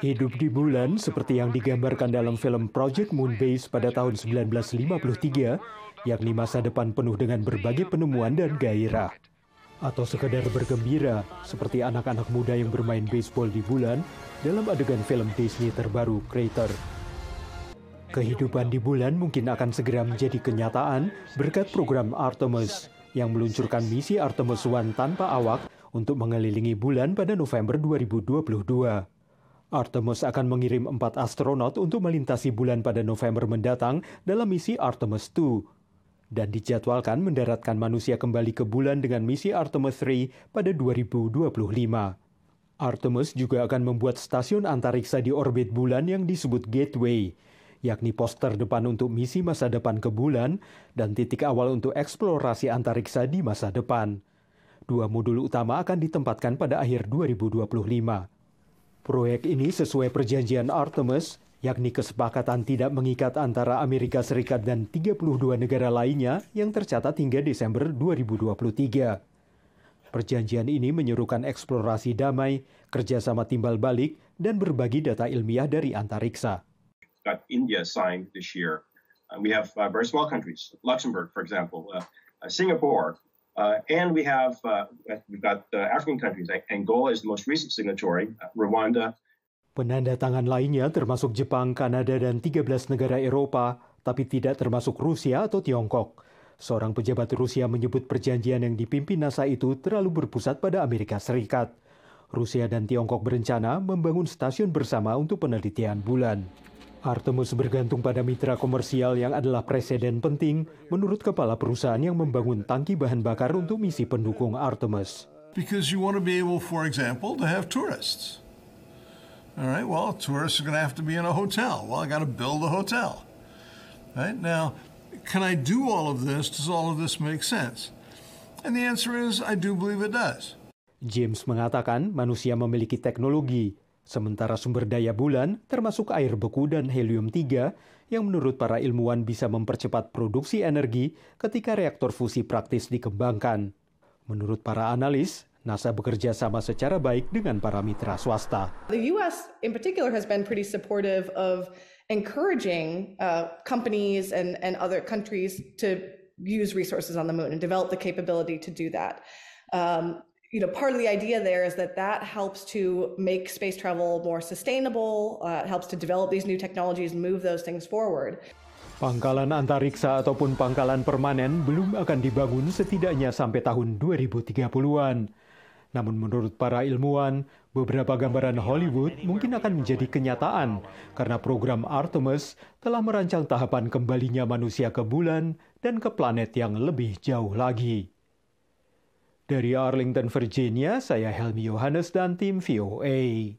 Hidup di bulan seperti yang digambarkan dalam film Project Moonbase pada tahun 1953, yakni masa depan penuh dengan berbagai penemuan dan gairah. Atau sekedar bergembira, seperti anak-anak muda yang bermain baseball di bulan dalam adegan film Disney terbaru Crater. Kehidupan di bulan mungkin akan segera menjadi kenyataan berkat program Artemis yang meluncurkan misi Artemis One tanpa awak untuk mengelilingi bulan pada November 2022. Artemis akan mengirim empat astronot untuk melintasi bulan pada November mendatang dalam misi Artemis 2 dan dijadwalkan mendaratkan manusia kembali ke bulan dengan misi Artemis 3 pada 2025. Artemis juga akan membuat stasiun antariksa di orbit bulan yang disebut Gateway, yakni poster depan untuk misi masa depan ke bulan dan titik awal untuk eksplorasi antariksa di masa depan. Dua modul utama akan ditempatkan pada akhir 2025. Proyek ini sesuai perjanjian Artemis yakni kesepakatan tidak mengikat antara Amerika Serikat dan 32 negara lainnya yang tercatat hingga Desember 2023. Perjanjian ini menyerukan eksplorasi damai, kerjasama timbal balik, dan berbagi data ilmiah dari antariksa. Got India signed this year. Uh, we have uh, very small countries, Luxembourg, for example, uh, uh, Singapore, uh, and we have uh, we've got uh, African countries. Angola is the most recent signatory. Uh, Rwanda, Penanda tangan lainnya termasuk Jepang, Kanada, dan 13 negara Eropa, tapi tidak termasuk Rusia atau Tiongkok. Seorang pejabat Rusia menyebut perjanjian yang dipimpin NASA itu terlalu berpusat pada Amerika Serikat. Rusia dan Tiongkok berencana membangun stasiun bersama untuk penelitian bulan. Artemis bergantung pada mitra komersial yang adalah presiden penting menurut kepala perusahaan yang membangun tangki bahan bakar untuk misi pendukung Artemis. Because you want to be able, for example, to have tourists. All right, well, tourists are going to have to be in a hotel. Well, I got to build a hotel. Right now, can I do all of this? Does all of this make sense? And the answer is, I do believe it does. James mengatakan manusia memiliki teknologi, sementara sumber daya bulan termasuk air beku dan helium-3 yang menurut para ilmuwan bisa mempercepat produksi energi ketika reaktor fusi praktis dikembangkan. Menurut para analis, NASA bekerja sama secara baik dengan para mitra swasta. The U.S. in particular has been pretty supportive of encouraging uh, companies and, and other countries to use resources on the moon and develop the capability to do that. Um, you know, part of the idea there is that that helps to make space travel more sustainable. Uh, helps to develop these new technologies and move those things forward. Pangkalan antariksa ataupun pangkalan permanen belum akan dibangun setidaknya sampai tahun 2030-an. Namun menurut para ilmuwan, beberapa gambaran Hollywood mungkin akan menjadi kenyataan karena program Artemis telah merancang tahapan kembalinya manusia ke bulan dan ke planet yang lebih jauh lagi. Dari Arlington, Virginia, saya Helmi Yohanes dan tim VOA.